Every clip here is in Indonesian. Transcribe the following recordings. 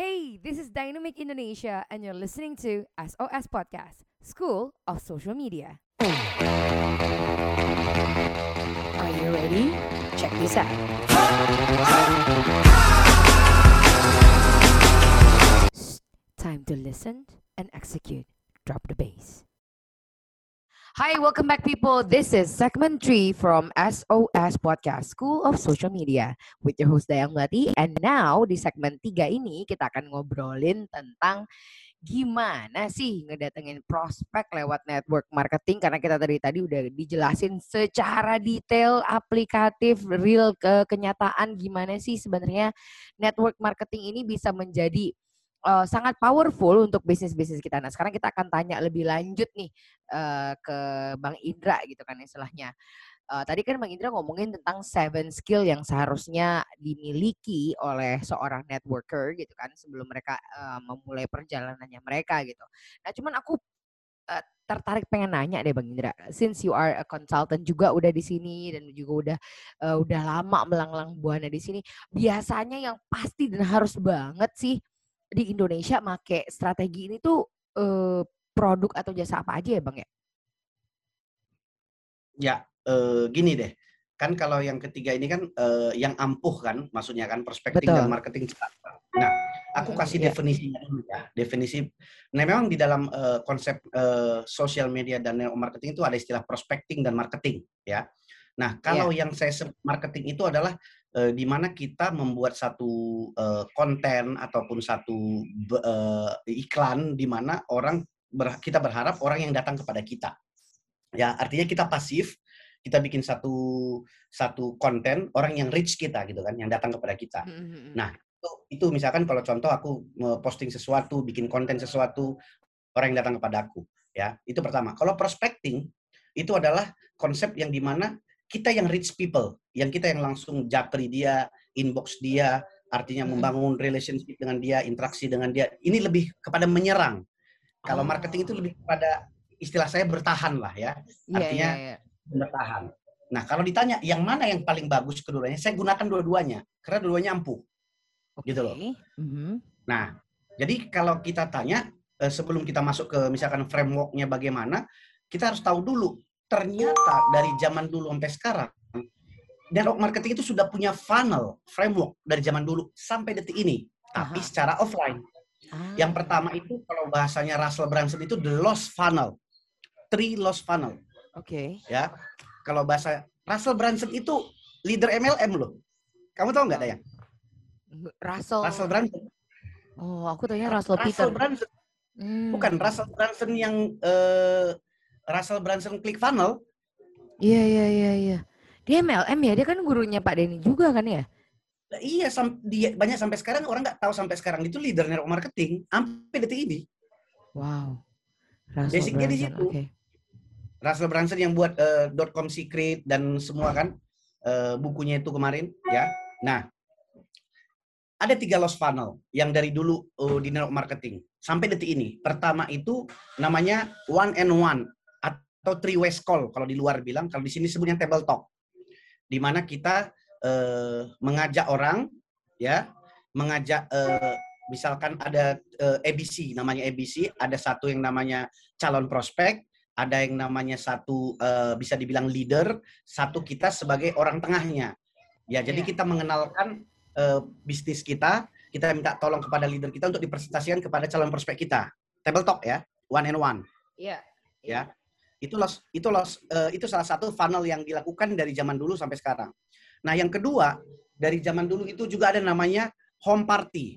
Hey, this is Dynamic Indonesia, and you're listening to SOS Podcast, School of Social Media. Are you ready? Check this out. Shh, time to listen and execute. Drop the bass. Hi, welcome back, people. This is segment three from SOS Podcast, School of Social Media, with your host Dayang Melati. And now di segmen tiga ini kita akan ngobrolin tentang gimana sih ngedatengin prospek lewat network marketing karena kita tadi tadi udah dijelasin secara detail aplikatif real ke kenyataan gimana sih sebenarnya network marketing ini bisa menjadi uh, sangat powerful untuk bisnis-bisnis kita. Nah, sekarang kita akan tanya lebih lanjut nih uh, ke Bang Indra gitu kan istilahnya. Uh, tadi kan Bang Indra ngomongin tentang seven skill yang seharusnya dimiliki oleh seorang networker gitu kan sebelum mereka uh, memulai perjalanannya mereka gitu. Nah, cuman aku tertarik pengen nanya deh Bang Indra, since you are a consultant juga udah di sini dan juga udah uh, udah lama melanglang buana di sini, biasanya yang pasti dan harus banget sih di Indonesia make strategi ini tuh uh, produk atau jasa apa aja ya Bang ya? Ya, uh, gini deh. Kan kalau yang ketiga ini kan uh, yang ampuh kan, maksudnya kan prospecting Betul. dan marketing Nah, aku kasih yeah. definisinya dulu ya. Definisi. Nah, memang di dalam uh, konsep uh, social media dan marketing itu ada istilah prospecting dan marketing ya. Nah, kalau yeah. yang saya marketing itu adalah uh, di mana kita membuat satu uh, konten ataupun satu uh, iklan di mana orang ber, kita berharap orang yang datang kepada kita. Ya, artinya kita pasif, kita bikin satu satu konten orang yang reach kita gitu kan, yang datang kepada kita. Mm-hmm. Nah, itu, itu misalkan kalau contoh aku posting sesuatu, bikin konten sesuatu, orang yang datang kepada aku, ya. Itu pertama. Kalau prospecting itu adalah konsep yang di mana kita yang reach people, yang kita yang langsung japri dia, inbox dia, artinya hmm. membangun relationship dengan dia, interaksi dengan dia. Ini lebih kepada menyerang. Kalau oh. marketing itu lebih kepada istilah saya bertahan lah ya. Iya, artinya yeah, yeah, yeah. bertahan. Nah, kalau ditanya yang mana yang paling bagus keduanya, saya gunakan dua-duanya karena dua-duanya ampuh. Okay. Gitu loh. Mm-hmm. Nah, jadi kalau kita tanya eh, sebelum kita masuk ke misalkan frameworknya bagaimana, kita harus tahu dulu ternyata dari zaman dulu sampai sekarang network marketing itu sudah punya funnel framework dari zaman dulu sampai detik ini tapi Aha. secara offline ah. yang pertama itu kalau bahasanya Russell Brunson itu the lost funnel three lost funnel oke okay. ya kalau bahasa Russell Brunson itu leader MLM loh kamu tahu nggak Dayang Russell Russell Brunson oh aku tanya Russell, Russell Peter Brunson hmm. bukan Russell Brunson yang uh, Russell Brunson Funnel. Iya iya iya iya. Dia MLM ya, dia kan gurunya Pak Denny juga kan ya? Nah, iya, sam dia banyak sampai sekarang orang nggak tahu sampai sekarang itu leader network marketing sampai detik ini. Wow. Russell Basicnya di situ. Okay. Russell Brunson yang buat uh, .com secret dan semua kan uh, bukunya itu kemarin ya. Nah, ada tiga lost funnel yang dari dulu uh, di network marketing sampai detik ini. Pertama itu namanya one and one atau three way call kalau di luar bilang, kalau di sini sebutnya table talk. Di mana kita uh, mengajak orang ya, mengajak uh, misalkan ada eh, ABC namanya ABC, ada satu yang namanya calon prospek, ada yang namanya satu uh, bisa dibilang leader, satu kita sebagai orang tengahnya. Ya, jadi yeah. kita mengenalkan uh, bisnis kita, kita minta tolong kepada leader kita untuk dipresentasikan kepada calon prospek kita. Table talk ya, one and one. Iya. Yeah. Ya. Itu los, itu los, uh, itu salah satu funnel yang dilakukan dari zaman dulu sampai sekarang. Nah, yang kedua dari zaman dulu itu juga ada namanya home party.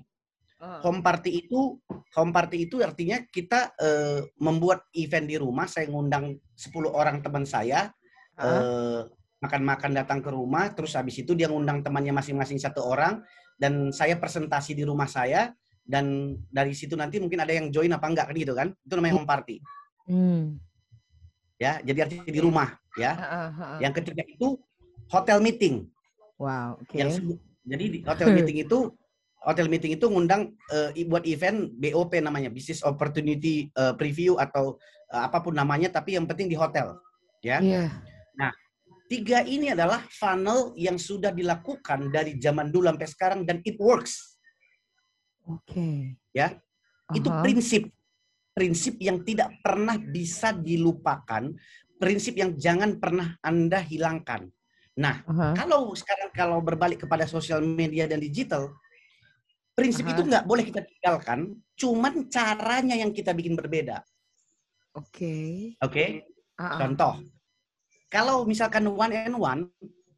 Uh. Home party itu home party itu artinya kita uh, membuat event di rumah. Saya ngundang 10 orang teman saya uh. makan-makan datang ke rumah. Terus habis itu dia ngundang temannya masing-masing satu orang dan saya presentasi di rumah saya dan dari situ nanti mungkin ada yang join apa enggak kan gitu kan itu namanya home party hmm ya jadi artinya di rumah ya uh, uh, yang ketiga itu hotel meeting wow okay. yang jadi di hotel meeting itu hotel meeting itu ngundang uh, buat event BOP namanya business opportunity uh, preview atau uh, apa pun namanya tapi yang penting di hotel ya yeah. nah tiga ini adalah funnel yang sudah dilakukan dari zaman dulu sampai sekarang dan it works Oke. Okay. Ya. Itu prinsip prinsip yang tidak pernah bisa dilupakan, prinsip yang jangan pernah Anda hilangkan. Nah, uh-huh. kalau sekarang kalau berbalik kepada sosial media dan digital, prinsip uh-huh. itu nggak boleh kita tinggalkan, cuman caranya yang kita bikin berbeda. Oke. Okay. Oke. Okay? Uh-huh. Contoh, kalau misalkan one and one,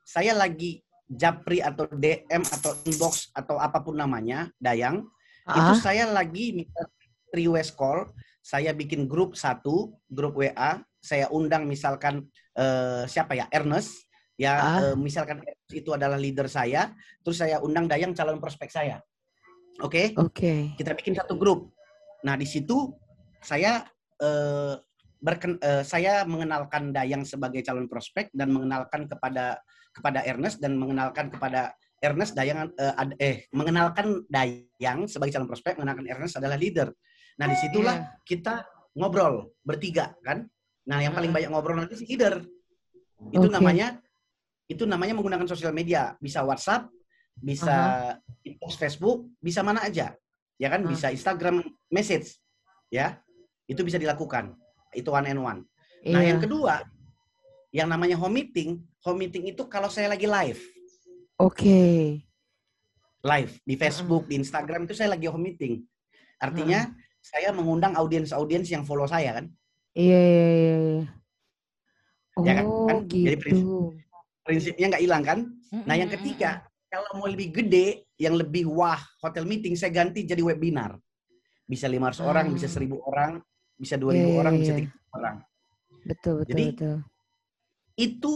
saya lagi japri atau DM atau inbox atau apa pun namanya, Dayang, uh-huh. itu saya lagi way call, saya bikin grup satu, grup WA, saya undang misalkan uh, siapa ya, Ernest, ya ah. uh, misalkan itu adalah leader saya, terus saya undang Dayang calon prospek saya. Oke? Okay? Oke. Okay. Kita bikin satu grup. Nah, di situ saya uh, berken, uh, saya mengenalkan Dayang sebagai calon prospek dan mengenalkan kepada kepada Ernest dan mengenalkan kepada Ernest Dayang uh, ad, eh mengenalkan Dayang sebagai calon prospek, mengenalkan Ernest adalah leader. Nah, di situlah yeah. kita ngobrol bertiga kan. Nah, yang paling banyak ngobrol nanti si leader. Itu okay. namanya itu namanya menggunakan sosial media, bisa WhatsApp, bisa uh -huh. Facebook, bisa mana aja, ya kan, uh -huh. bisa Instagram message, ya, itu bisa dilakukan, itu one and one. Yeah. Nah yang iya. kedua, yang namanya home meeting, home meeting itu kalau saya lagi live. Oke. Okay. Live di Facebook, uh -huh. di Instagram itu saya lagi home meeting. Artinya uh -huh. Saya mengundang audiens-audiens yang follow saya kan. Iya iya iya. Oh, ya kan? kan? gitu. Jadi prinsip, prinsipnya nggak hilang kan? Nah yang ketiga, kalau mau lebih gede, yang lebih wah hotel meeting, saya ganti jadi webinar. Bisa 500 hmm. orang, bisa 1000 orang, bisa 2000 yeah, iya, orang, yeah. bisa 3000 iya. orang. Betul, betul, jadi, betul. Itu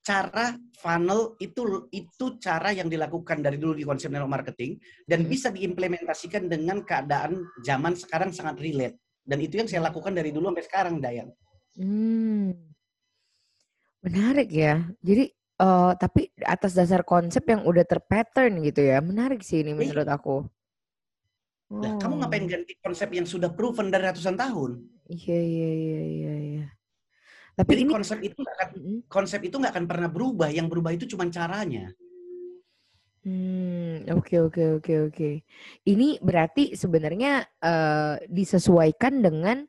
cara funnel itu itu cara yang dilakukan dari dulu di konsep network marketing dan hmm. bisa diimplementasikan dengan keadaan zaman sekarang sangat relate dan itu yang saya lakukan dari dulu sampai sekarang Dayan. Hmm. Menarik ya. Jadi Uh, tapi atas dasar konsep yang udah terpattern gitu ya. Menarik sih ini menurut aku. Oh. Nah, kamu ngapain ganti konsep yang sudah proven dari ratusan tahun? Iya, iya, iya, iya, iya. Tapi Jadi ini konsep itu gak akan, konsep itu nggak akan pernah berubah. Yang berubah itu cuma caranya. Hmm, oke, oke, oke, oke. Ini berarti sebenarnya uh, disesuaikan dengan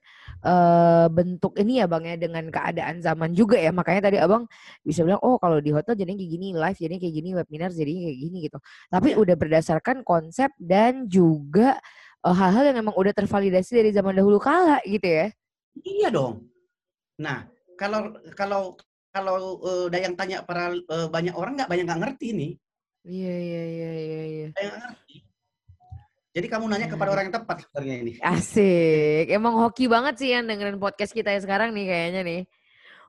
uh, bentuk ini ya Bang ya dengan keadaan zaman juga ya. Makanya tadi Abang bisa bilang oh kalau di hotel jadi kayak gini, live jadi kayak gini, webinar jadi kayak gini gitu. Tapi ya. udah berdasarkan konsep dan juga hal hal-hal yang memang udah tervalidasi dari zaman dahulu kala gitu ya. Iya dong. Nah, kalau kalau kalau uh, yang tanya para uh, banyak orang nggak banyak nggak ngerti nih. Iya iya iya iya iya. Ngerti. Jadi kamu nanya kepada orang yang tepat sebenarnya ini. Asik. Emang hoki banget sih yang dengerin podcast kita ya sekarang nih kayaknya nih.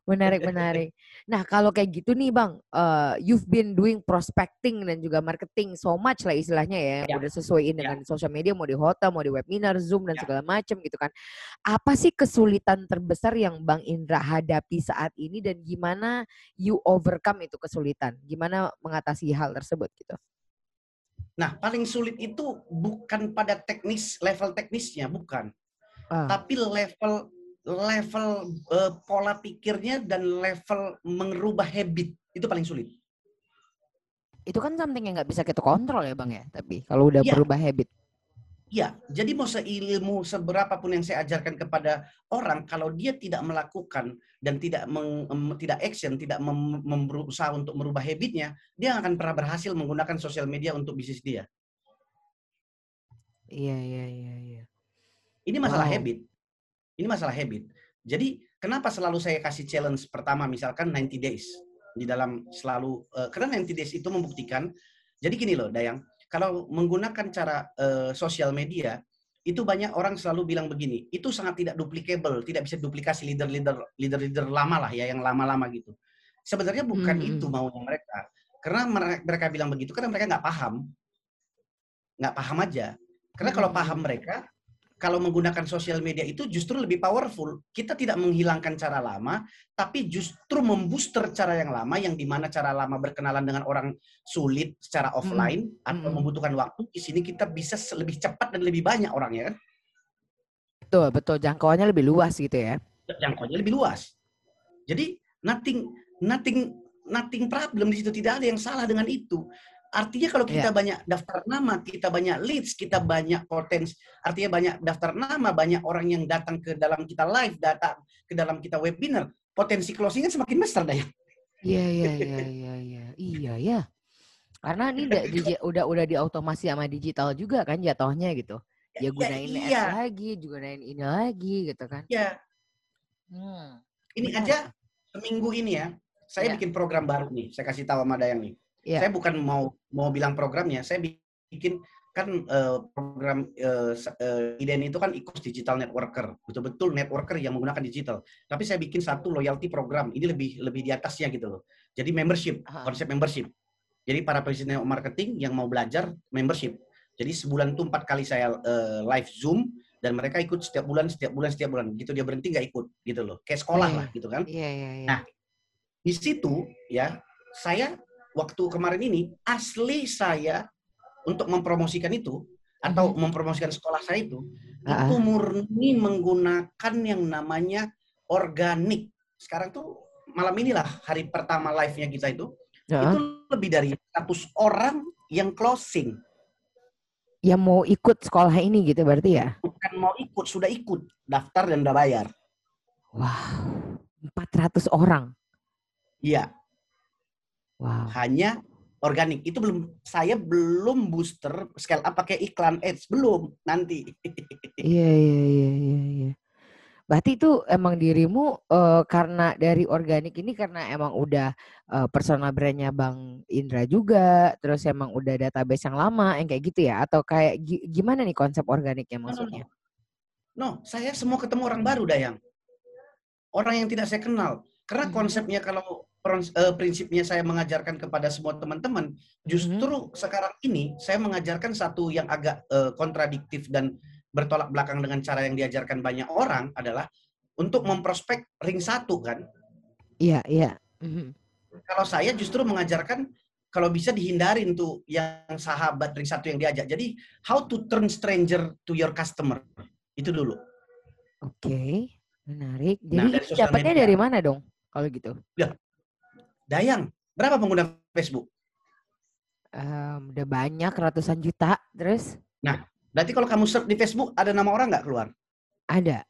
Menarik, menarik. Nah, kalau kayak gitu nih Bang, uh, you've been doing prospecting dan juga marketing so much lah istilahnya ya, ya. udah sesuaiin ya. dengan sosial media, mau di hotel, mau di webinar, Zoom, dan ya. segala macam gitu kan. Apa sih kesulitan terbesar yang Bang Indra hadapi saat ini dan gimana you overcome itu kesulitan? Gimana mengatasi hal tersebut gitu? Nah, paling sulit itu bukan pada teknis level teknisnya, bukan. Ah. Tapi level level uh, pola pikirnya dan level merubah habit itu paling sulit. Itu kan something yang nggak bisa kita kontrol ya, Bang ya, tapi kalau udah ya. berubah habit. Ya, jadi mau seilmu seberapa pun yang saya ajarkan kepada orang, kalau dia tidak melakukan dan tidak meng, tidak action, tidak mem, mem, berusaha untuk merubah habitnya, dia akan pernah berhasil menggunakan sosial media untuk bisnis dia. Iya, iya, iya, iya. Ini masalah wow. habit. Ini masalah habit. Jadi kenapa selalu saya kasih challenge pertama misalkan 90 days di dalam selalu uh, karena 90 days itu membuktikan. Jadi gini loh, Dayang, kalau menggunakan cara uh, sosial media itu banyak orang selalu bilang begini, itu sangat tidak duplicable, tidak bisa duplikasi leader-leader leader-leader lama lah ya yang lama-lama gitu. Sebenarnya bukan hmm. itu maunya mereka. Karena mereka bilang begitu karena mereka nggak paham. Nggak paham aja. Karena kalau paham mereka, kalau menggunakan sosial media itu justru lebih powerful. Kita tidak menghilangkan cara lama, tapi justru membooster cara yang lama, yang di mana cara lama berkenalan dengan orang sulit secara hmm. offline hmm. atau hmm. membutuhkan waktu. Di sini kita bisa lebih cepat dan lebih banyak orangnya kan? Betul, betul. Jangkauannya lebih luas gitu ya? Jangkauannya lebih luas. Jadi nothing, nothing, nothing problem di situ. Tidak ada yang salah dengan itu artinya kalau kita yeah. banyak daftar nama, kita banyak leads, kita banyak potensi, artinya banyak daftar nama, banyak orang yang datang ke dalam kita live, datang ke dalam kita webinar, potensi closingnya semakin besar deh. Iya iya iya iya iya iya ya. Karena ini udah, udah udah diotomasi sama digital juga kan jatuhnya gitu. Ya, ya gunain ya, iya. lagi, juga gunain ini lagi gitu kan. Iya. Hmm. Ini aja seminggu ini ya, saya ya. bikin program baru nih. Saya kasih tahu sama Dayang nih. Ya. Saya bukan mau mau bilang programnya, saya bikin kan uh, program uh, uh, IDEN itu kan ikut digital networker, betul-betul networker yang menggunakan digital. Tapi saya bikin satu loyalty program, ini lebih lebih di atasnya gitu loh. Jadi membership, konsep membership. Jadi para presiden marketing yang mau belajar membership. Jadi sebulan itu empat kali saya uh, live zoom dan mereka ikut setiap bulan, setiap bulan, setiap bulan. Gitu dia berhenti nggak ikut gitu loh, kayak sekolah yeah. lah gitu kan. Yeah, yeah, yeah. Nah di situ ya saya waktu kemarin ini asli saya untuk mempromosikan itu atau mm-hmm. mempromosikan sekolah saya itu uh-uh. itu murni menggunakan yang namanya organik. Sekarang tuh malam inilah hari pertama live-nya kita itu uh-huh. itu lebih dari 100 orang yang closing. Yang mau ikut sekolah ini gitu berarti ya? Bukan mau ikut, sudah ikut, daftar dan udah bayar. Wow, 400 orang. Iya. Wow. Hanya organik. Itu belum saya belum booster scale up pakai iklan ads belum nanti. Iya iya iya iya iya. Berarti itu emang dirimu uh, karena dari organik ini karena emang udah uh, personal brandnya Bang Indra juga, terus emang udah database yang lama yang kayak gitu ya? Atau kayak gimana nih konsep organiknya maksudnya? No, no, no. saya semua ketemu orang baru Dayang. Orang yang tidak saya kenal. Karena hmm. konsepnya kalau uh, prinsipnya saya mengajarkan kepada semua teman-teman, justru hmm. sekarang ini saya mengajarkan satu yang agak uh, kontradiktif dan bertolak belakang dengan cara yang diajarkan banyak orang adalah untuk memprospek ring satu kan? Iya iya. Mm-hmm. Kalau saya justru mengajarkan kalau bisa dihindarin tuh yang sahabat ring satu yang diajak. Jadi how to turn stranger to your customer itu dulu. Oke, okay. menarik. Nah, Jadi nah, dapatnya dari mana dong kalau gitu? Ya, Dayang, berapa pengguna Facebook? Um, udah banyak ratusan juta, terus? Nah, berarti kalau kamu search di Facebook ada nama orang nggak keluar? Ada.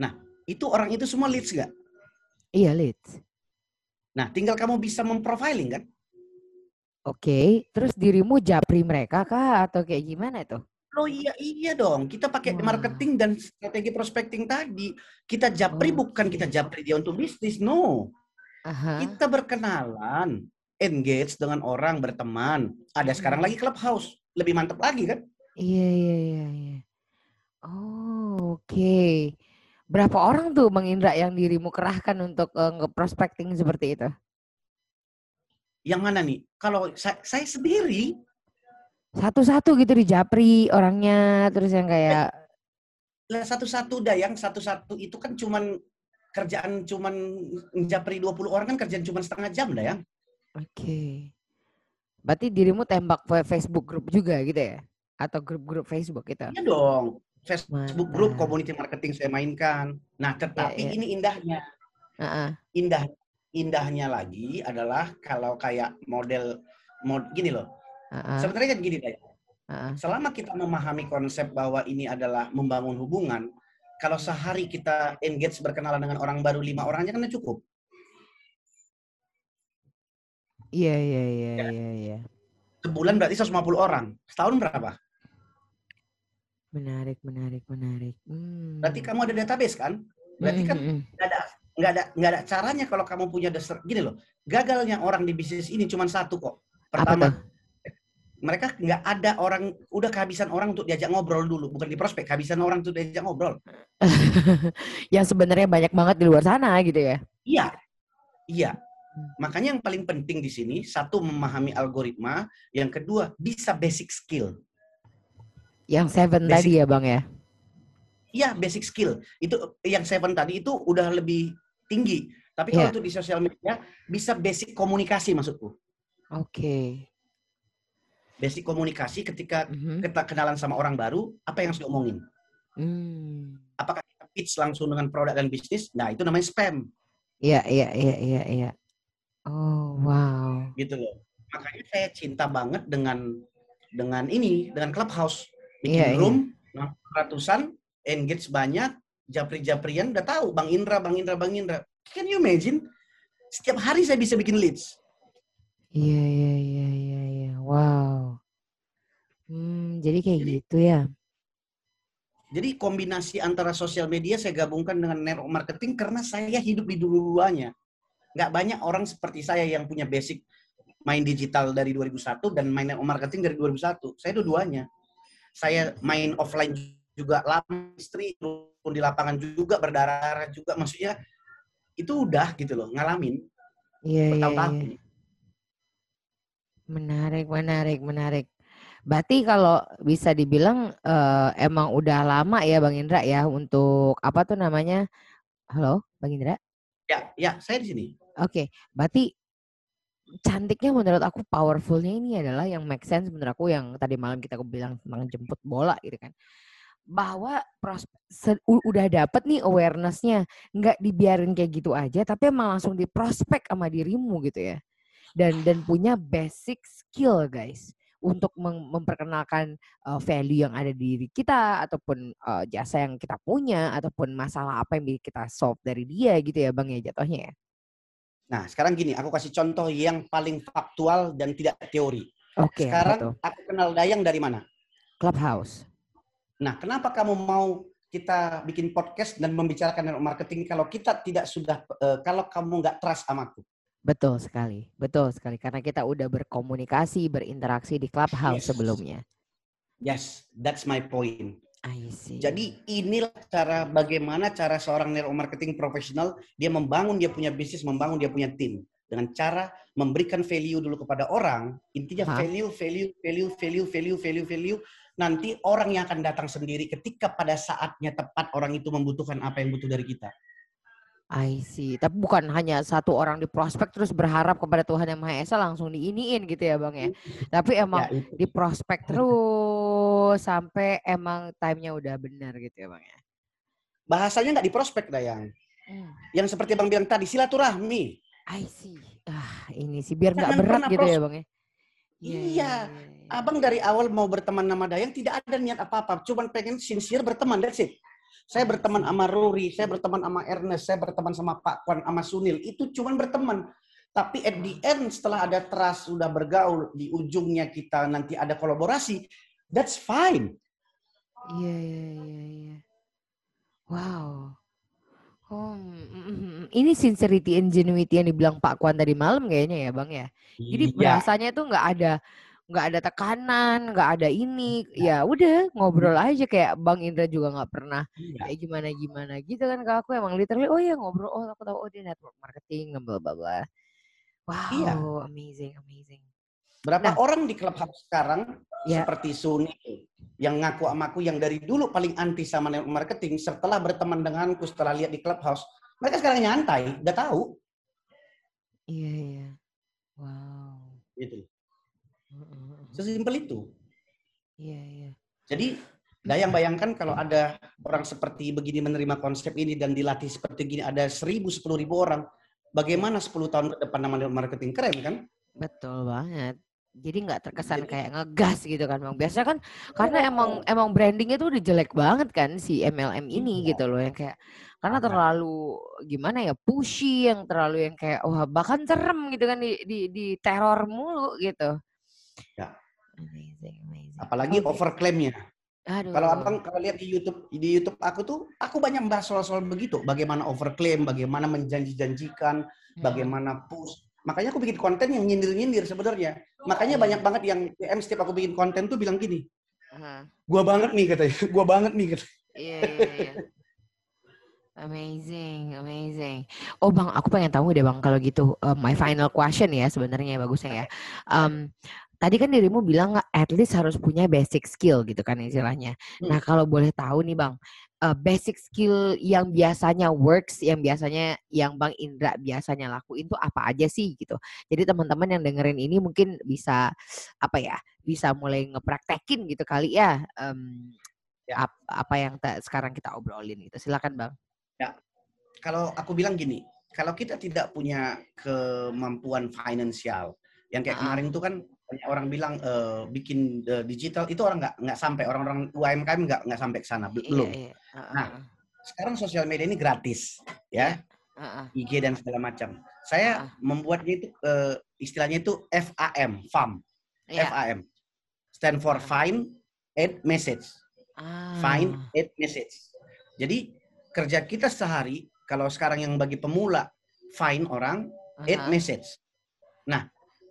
Nah, itu orang itu semua leads nggak? Iya leads. Nah, tinggal kamu bisa memprofiling kan? Oke, okay. terus dirimu japri mereka kah atau kayak gimana itu? Oh iya iya dong, kita pakai wow. marketing dan strategi prospecting tadi. Kita japri oh. bukan kita japri dia untuk bisnis, no. Aha. Kita berkenalan, engage dengan orang, berteman. Ada sekarang lagi clubhouse, lebih mantap lagi kan? Iya iya iya. iya. Oh oke. Okay. Berapa orang tuh Bang Indra yang dirimu kerahkan untuk uh, nge-prospecting seperti itu? Yang mana nih? Kalau saya, saya sendiri. Satu-satu gitu di Japri orangnya, terus yang kayak... Satu-satu dah, yang satu-satu itu kan cuman kerjaan cuman njapri 20 orang kan kerjaan cuman setengah jam dah ya. Oke. Okay. Berarti dirimu tembak Facebook grup juga gitu ya? Atau grup-grup Facebook gitu? Iya dong. Facebook grup community marketing saya mainkan. Nah, tetapi ya, ya. ini indahnya. Uh-uh. Indah indahnya lagi adalah kalau kayak model mod gini loh. Uh-uh. Sebenarnya kan gini deh. Uh-uh. Selama kita memahami konsep bahwa ini adalah membangun hubungan, kalau sehari kita engage berkenalan dengan orang baru lima orang aja kan cukup. Iya, iya, iya, ya. iya, iya. Sebulan berarti 150 orang. Setahun berapa? Menarik, menarik, menarik. Hmm. Berarti kamu ada database kan? Berarti kan hmm, hmm, hmm. nggak ada nggak ada nggak ada caranya kalau kamu punya dasar gini loh. Gagalnya orang di bisnis ini cuma satu kok. Pertama, mereka nggak ada orang udah kehabisan orang untuk diajak ngobrol dulu. Bukan di prospek kehabisan orang untuk diajak ngobrol. Yang sebenarnya banyak banget di luar sana gitu ya? Iya. Iya. Makanya yang paling penting di sini satu memahami algoritma. Yang kedua bisa basic skill. Yang seven basic, tadi ya bang ya? Iya basic skill. Itu yang seven tadi itu udah lebih tinggi. Tapi kalau yeah. itu di sosial media bisa basic komunikasi maksudku. Oke. okay basic komunikasi ketika mm-hmm. kita kenalan sama orang baru, apa yang harus diomongin? Mm. Apakah kita pitch langsung dengan produk dan bisnis? Nah, itu namanya spam. Iya, iya, iya, iya, iya. Oh, wow. Gitu loh. Makanya saya cinta banget dengan dengan ini, dengan clubhouse. Bikin yeah, room, yeah. ratusan, engage banyak, japri-japrian udah tahu Bang Indra, Bang Indra, Bang Indra. Can you imagine? Setiap hari saya bisa bikin leads. Iya, iya, iya, iya, iya. Wow. Hmm, jadi kayak jadi, gitu ya. Jadi kombinasi antara sosial media saya gabungkan dengan network marketing karena saya hidup di dua-duanya. Nggak banyak orang seperti saya yang punya basic main digital dari 2001 dan main network marketing dari 2001. Saya dua-duanya. Saya main offline juga lama istri pun di lapangan juga berdarah juga maksudnya itu udah gitu loh ngalamin iya, iya, iya. Menarik menarik menarik. Berarti kalau bisa dibilang uh, emang udah lama ya bang Indra ya untuk apa tuh namanya? Halo bang Indra? Ya ya saya di sini. Oke okay. berarti cantiknya menurut aku powerfulnya ini adalah yang make sense menurut aku yang tadi malam kita bilang tentang jemput bola gitu kan. Bahwa prospek udah dapet nih awarenessnya. Nggak dibiarin kayak gitu aja tapi emang langsung diprospek sama dirimu gitu ya dan dan punya basic skill guys untuk mem memperkenalkan uh, value yang ada di diri kita ataupun uh, jasa yang kita punya ataupun masalah apa yang kita solve dari dia gitu ya bang ya jatuhnya ya? Nah sekarang gini aku kasih contoh yang paling faktual dan tidak teori. Oke okay, sekarang aku kenal Dayang dari mana? Clubhouse. Nah, kenapa kamu mau kita bikin podcast dan membicarakan network marketing kalau kita tidak sudah uh, kalau kamu nggak trust sama aku? Betul sekali, betul sekali karena kita udah berkomunikasi, berinteraksi di clubhouse yes. sebelumnya. Yes, that's my point. I see. Jadi inilah cara bagaimana cara seorang network marketing profesional dia membangun dia punya bisnis, membangun dia punya tim dengan cara memberikan value dulu kepada orang. Intinya value, value, value, value, value, value, value nanti orang yang akan datang sendiri ketika pada saatnya tepat orang itu membutuhkan apa yang butuh dari kita. I see. Tapi bukan hanya satu orang di prospek terus berharap kepada Tuhan Yang Maha Esa langsung diiniin gitu ya Bang ya. Tapi emang ya, di prospek terus sampai emang timenya udah benar gitu ya Bang ya. Bahasanya nggak di prospek Dayang. Hmm. Yang seperti Bang bilang tadi silaturahmi. I see. Ah, ini sih biar nggak berat gitu ya Bang ya. Iya. iya, iya, iya. Abang dari awal mau berteman sama Dayang tidak ada niat apa-apa, cuman pengen sincere berteman, that's it. Saya berteman sama Rory, saya berteman sama Ernest, saya berteman sama Pak Kwan, sama Sunil. Itu cuman berteman. Tapi at the end setelah ada trust sudah bergaul di ujungnya kita nanti ada kolaborasi, that's fine. Iya iya iya iya. Wow. Oh, ini sincerity and genuity yang dibilang Pak Kwan tadi malam kayaknya ya Bang ya. Jadi iya. bahasanya tuh nggak ada nggak ada tekanan, nggak ada ini, ya udah ngobrol aja kayak Bang Indra juga nggak pernah iya. kayak gimana gimana gitu kan ke aku emang literally oh ya ngobrol oh aku tahu oh dia network marketing bla bla bla. Wow, iya. amazing amazing. Berapa nah, orang di clubhouse sekarang ya. seperti Suni yang ngaku sama aku yang dari dulu paling anti sama network marketing setelah berteman denganku setelah lihat di clubhouse mereka sekarang nyantai, udah tahu. Iya iya. Wow. Gitu. Sesimpel itu. Iya, iya. Jadi Dayang bayangkan kalau ada orang seperti begini menerima konsep ini dan dilatih seperti gini ada seribu, sepuluh ribu orang. Bagaimana 10 tahun ke depan namanya marketing keren kan? Betul banget. Jadi nggak terkesan kayak ngegas gitu kan bang. Biasanya kan karena emang emang brandingnya tuh udah jelek banget kan si MLM ini iya. gitu loh yang kayak karena terlalu gimana ya pushy yang terlalu yang kayak wah bahkan serem gitu kan di di, di teror mulu gitu. Ya. Amazing, amazing. Apalagi okay. overclaimnya. Aduh. Kalau abang kalau lihat di YouTube di YouTube aku tuh aku banyak membahas soal-soal begitu, bagaimana overclaim, bagaimana menjanji-janjikan, hmm. bagaimana push. Makanya aku bikin konten yang nyindir-nyindir sebenarnya. Makanya oh. banyak banget yang DM setiap aku bikin konten tuh bilang gini. Uh-huh. Gua banget nih katanya. Gua banget nih katanya. Iya, iya, iya. Amazing, amazing. Oh bang, aku pengen tahu deh bang kalau gitu. Uh, my final question ya sebenarnya bagusnya ya. Um, tadi kan dirimu bilang at least harus punya basic skill gitu kan istilahnya. Hmm. Nah kalau boleh tahu nih bang, uh, basic skill yang biasanya works, yang biasanya yang bang Indra biasanya lakuin itu apa aja sih gitu. Jadi teman-teman yang dengerin ini mungkin bisa apa ya, bisa mulai ngepraktekin gitu kali ya. Um, ya. Ap, apa yang sekarang kita obrolin gitu. Silakan bang. Ya, kalau aku bilang gini, kalau kita tidak punya kemampuan finansial, Yang kayak uh kemarin itu kan banyak orang bilang uh, bikin uh, digital itu orang nggak nggak sampai orang-orang UMKM nggak nggak sampai ke sana iya, belum. Iya, iya. Uh -uh. Nah sekarang sosial media ini gratis ya. Uh. IG dan segala macam. Saya membuatnya itu uh, istilahnya itu FAM, FAM. Yeah. FAM. Stand for Find, Add, Message. Ah. Find, Add, Message. Jadi kerja kita sehari kalau sekarang yang bagi pemula find orang, uh -huh. add message. Nah,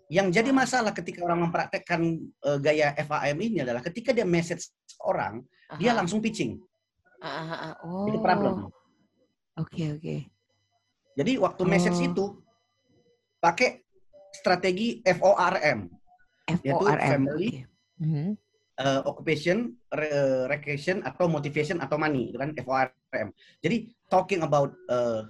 yang jadi masalah ketika orang mempraktekkan uh, gaya FAM ini adalah ketika dia message orang, -huh. dia langsung pitching. Uh -huh. oh. Itu problem. Oke, okay, oke. Okay. Jadi waktu oh. message itu pakai strategi FORM. FORM. Yaitu family, okay. mm -hmm. uh, occupation, re recreation atau motivation atau money, itu kan FORM. Jadi talking about uh,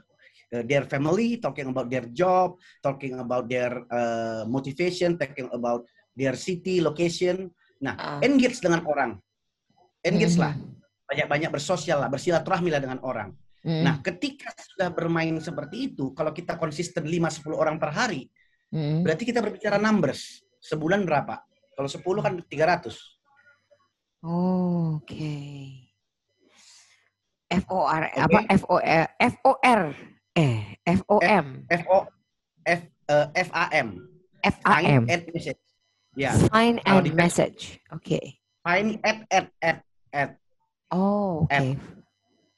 their family, talking about their job, talking about their uh, motivation, talking about their city, location. Nah, uh. engage dengan orang, engage mm -hmm. lah, banyak-banyak bersosial lah, bersilaturahmi lah dengan orang. Mm. Nah, ketika sudah bermain seperti itu, kalau kita konsisten 5-10 orang per hari, Hmm. Berarti kita berbicara numbers. Sebulan berapa? Kalau 10 kan 300. Oh, oke. Okay. F O R okay. apa F O R F O R eh F O M F O F uh, F A M F A M Find message. Ya. Find and message. Oke. Okay. Find at at at at. Oh, oke. Okay.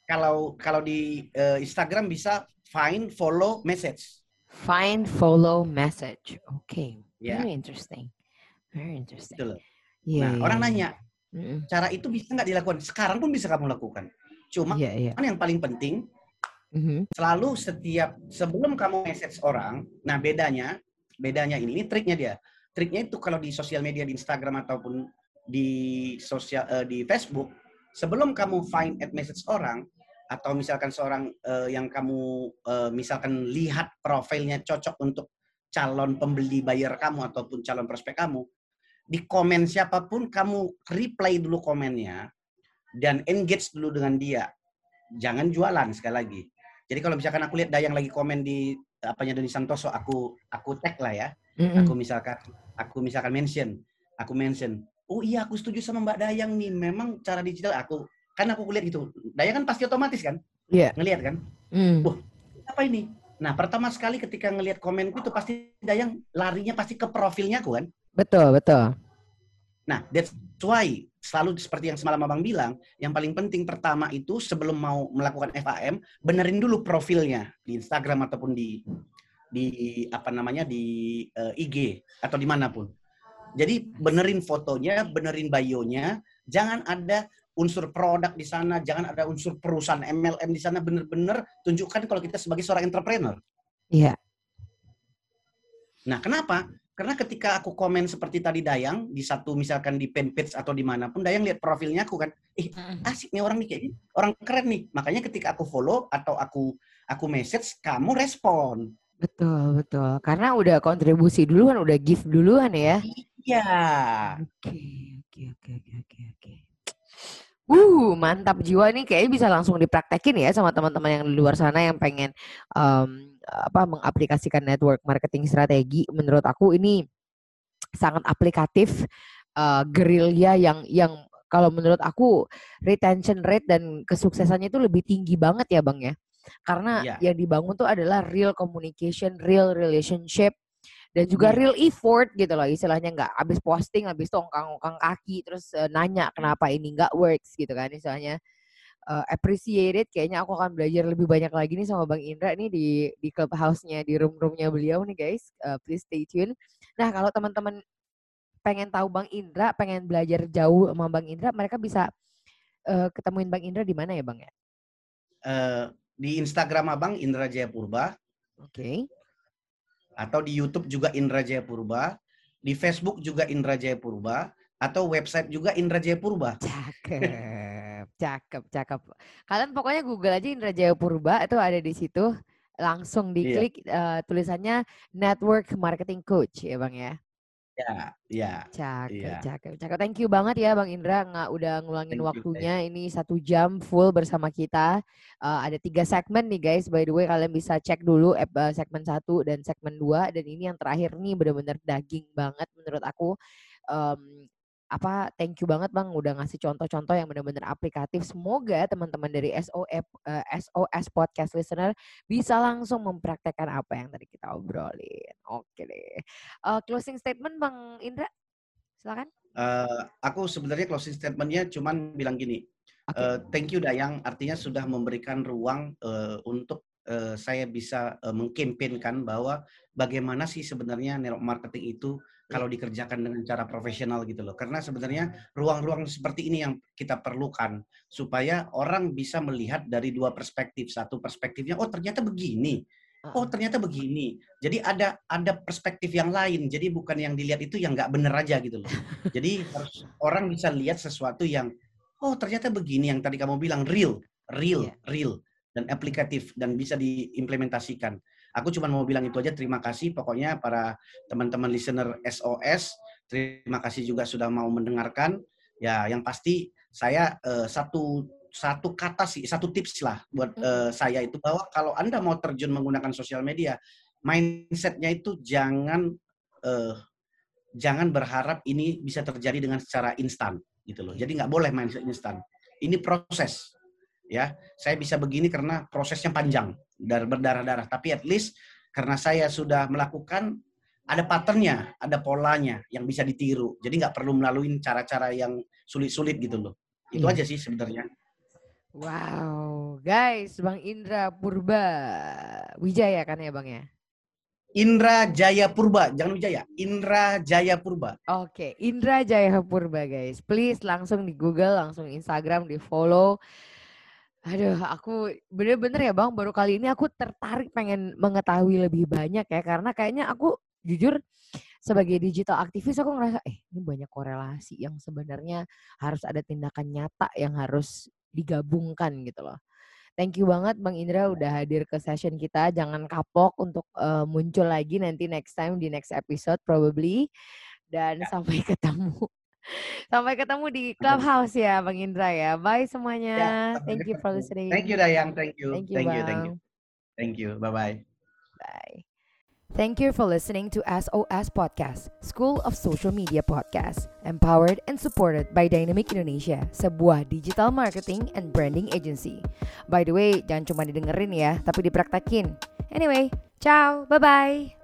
Kalau kalau di uh, Instagram bisa find follow message. Find, follow, message. Oke, okay. yeah. very interesting. Very interesting. Betul. Yeah, nah, yeah, orang yeah. nanya, cara itu bisa nggak dilakukan? Sekarang pun bisa kamu lakukan. Cuma yeah, yeah. yang paling penting, mm-hmm. selalu setiap sebelum kamu message orang, nah bedanya, bedanya ini, ini triknya dia. Triknya itu kalau di sosial media, di Instagram ataupun di sosial uh, di Facebook, sebelum kamu find at message orang, atau misalkan seorang uh, yang kamu uh, misalkan lihat profilnya cocok untuk calon pembeli bayar kamu ataupun calon prospek kamu di komen siapa pun kamu reply dulu komennya dan engage dulu dengan dia jangan jualan sekali lagi jadi kalau misalkan aku lihat Dayang lagi komen di apanya Doni Santoso aku aku tag lah ya. Mm-hmm. aku misalkan aku misalkan mention aku mention oh iya aku setuju sama Mbak Dayang nih. Memang cara digital aku kan aku lihat gitu. Daya kan pasti otomatis kan? Yeah. ngelihat kan? Mm. wah apa ini? Nah pertama sekali ketika ngelihat komenku itu pasti Dayang larinya pasti ke profilnya aku kan? Betul betul nah that's why selalu seperti yang semalam abang bilang yang paling penting pertama itu sebelum mau melakukan FAM benerin dulu profilnya di Instagram ataupun di di apa namanya di uh, eh, IG atau di mana pun jadi benerin fotonya benerin bio-nya jangan ada unsur produk di sana, jangan ada unsur perusahaan MLM di sana, benar-benar tunjukkan kalau kita sebagai seorang entrepreneur. Iya. Nah, kenapa? Karena ketika aku komen seperti tadi Dayang, di satu misalkan di fanpage atau di mana pun, Dayang lihat profilnya aku kan, eh asik nih orang nih kayak orang keren nih. Makanya ketika aku follow atau aku aku message, kamu respon. Betul, betul. Karena udah kontribusi duluan, udah give duluan ya. Iya. Oke, oke, oke, oke, oke, oke. Uh, mantap jiwa nih kayaknya bisa langsung dipraktekin ya sama teman-teman yang di luar sana yang pengen um, apa mengaplikasikan network marketing strategi. Menurut aku ini sangat aplikatif uh, gerilya yang yang kalau menurut aku retention rate dan kesuksesannya itu lebih tinggi banget ya Bang ya. Karena yeah. yang dibangun tuh adalah real communication, real relationship, dan juga yeah. real effort gitu loh istilahnya nggak habis posting habis itu ongkang-ongkang kaki terus uh, nanya kenapa ini nggak works gitu kan istilahnya. Uh, appreciate it kayaknya aku akan belajar lebih banyak lagi nih sama Bang Indra nih di di clubhouse-nya di room-roomnya beliau nih guys. Uh, please stay tune. Nah kalau teman-teman pengen tahu Bang Indra pengen belajar jauh sama Bang Indra mereka bisa uh, ketemuin Bang Indra di mana ya Bang ya? Uh, di Instagram Abang Indra Jayapurba. Oke. okay atau di YouTube juga Indra Jaya Purba, di Facebook juga Indra Jaya Purba, atau website juga Indra Jaya Purba. Cakep, cakep, cakep. Kalian pokoknya Google aja Indra Jaya Purba itu ada di situ. Langsung iya. diklik iya. uh, tulisannya Network Marketing Coach ya Bang ya. Ya, ya. Cakep, ya. cakep, cakep. Thank you banget ya Bang Indra nggak udah ngeluangin Thank waktunya. You, Ini satu jam full bersama kita. Uh, ada tiga segmen nih guys. By the way kalian bisa cek dulu uh, segmen satu dan segmen dua. Dan ini yang terakhir nih bener-bener daging banget menurut aku. Um, apa thank you banget bang udah ngasih contoh-contoh yang benar-benar aplikatif. Semoga teman-teman dari SOS uh, SOS podcast listener bisa langsung mempraktekkan apa yang tadi kita obrolin. Oke deh. Uh, closing statement bang Indra, silakan. Uh, aku sebenarnya closing statementnya cuman bilang gini. Okay. Uh, thank you Dayang, artinya sudah memberikan ruang uh, untuk uh, saya bisa uh, mengkampanyekan bahwa bagaimana sih sebenarnya network marketing itu kalau dikerjakan dengan cara profesional gitu loh. Karena sebenarnya ruang-ruang seperti ini yang kita perlukan supaya orang bisa melihat dari dua perspektif. Satu perspektifnya, oh ternyata begini. Oh ternyata begini. Jadi ada ada perspektif yang lain. Jadi bukan yang dilihat itu yang nggak bener aja gitu loh. Jadi harus orang bisa lihat sesuatu yang oh ternyata begini yang tadi kamu bilang real, real, yeah. real dan aplikatif dan bisa diimplementasikan. Aku cuma mau bilang itu aja. Terima kasih pokoknya para teman-teman listener SOS. Terima kasih juga sudah mau mendengarkan. Ya, yang pasti saya uh, satu satu kata sih, satu tips lah buat uh, saya itu bahwa kalau anda mau terjun menggunakan sosial media, mindsetnya itu jangan uh, jangan berharap ini bisa terjadi dengan secara instan gitu loh. Jadi nggak boleh mindset instan. Ini proses ya saya bisa begini karena prosesnya panjang dan berdarah-darah tapi at least karena saya sudah melakukan ada patternnya ada polanya yang bisa ditiru jadi nggak perlu melalui cara-cara yang sulit-sulit gitu loh itu hmm. aja sih sebenarnya wow guys bang Indra Purba Wijaya kan ya bang ya Indra Jaya Purba, jangan Wijaya. Indra Jaya Purba. Oke, okay. Indra Jaya Purba guys. Please langsung di Google, langsung Instagram, di follow. Aduh, aku bener-bener ya Bang, baru kali ini aku tertarik pengen mengetahui lebih banyak ya, karena kayaknya aku jujur sebagai digital aktivis aku ngerasa, eh ini banyak korelasi yang sebenarnya harus ada tindakan nyata yang harus digabungkan gitu loh. Thank you banget Bang Indra udah hadir ke session kita. Jangan kapok untuk uh, muncul lagi nanti next time di next episode probably. Dan ya. sampai ketemu Sampai ketemu di Clubhouse ya Bang Indra ya. Bye semuanya. Ya, thank you for listening. Thank you Dayang, thank you. Thank you, thank you, thank you. Thank you. Bye-bye. Bye. Thank you for listening to SOS Podcast, School of Social Media Podcast, empowered and supported by Dynamic Indonesia, sebuah digital marketing and branding agency. By the way, jangan cuma didengerin ya, tapi dipraktekin. Anyway, ciao, bye-bye.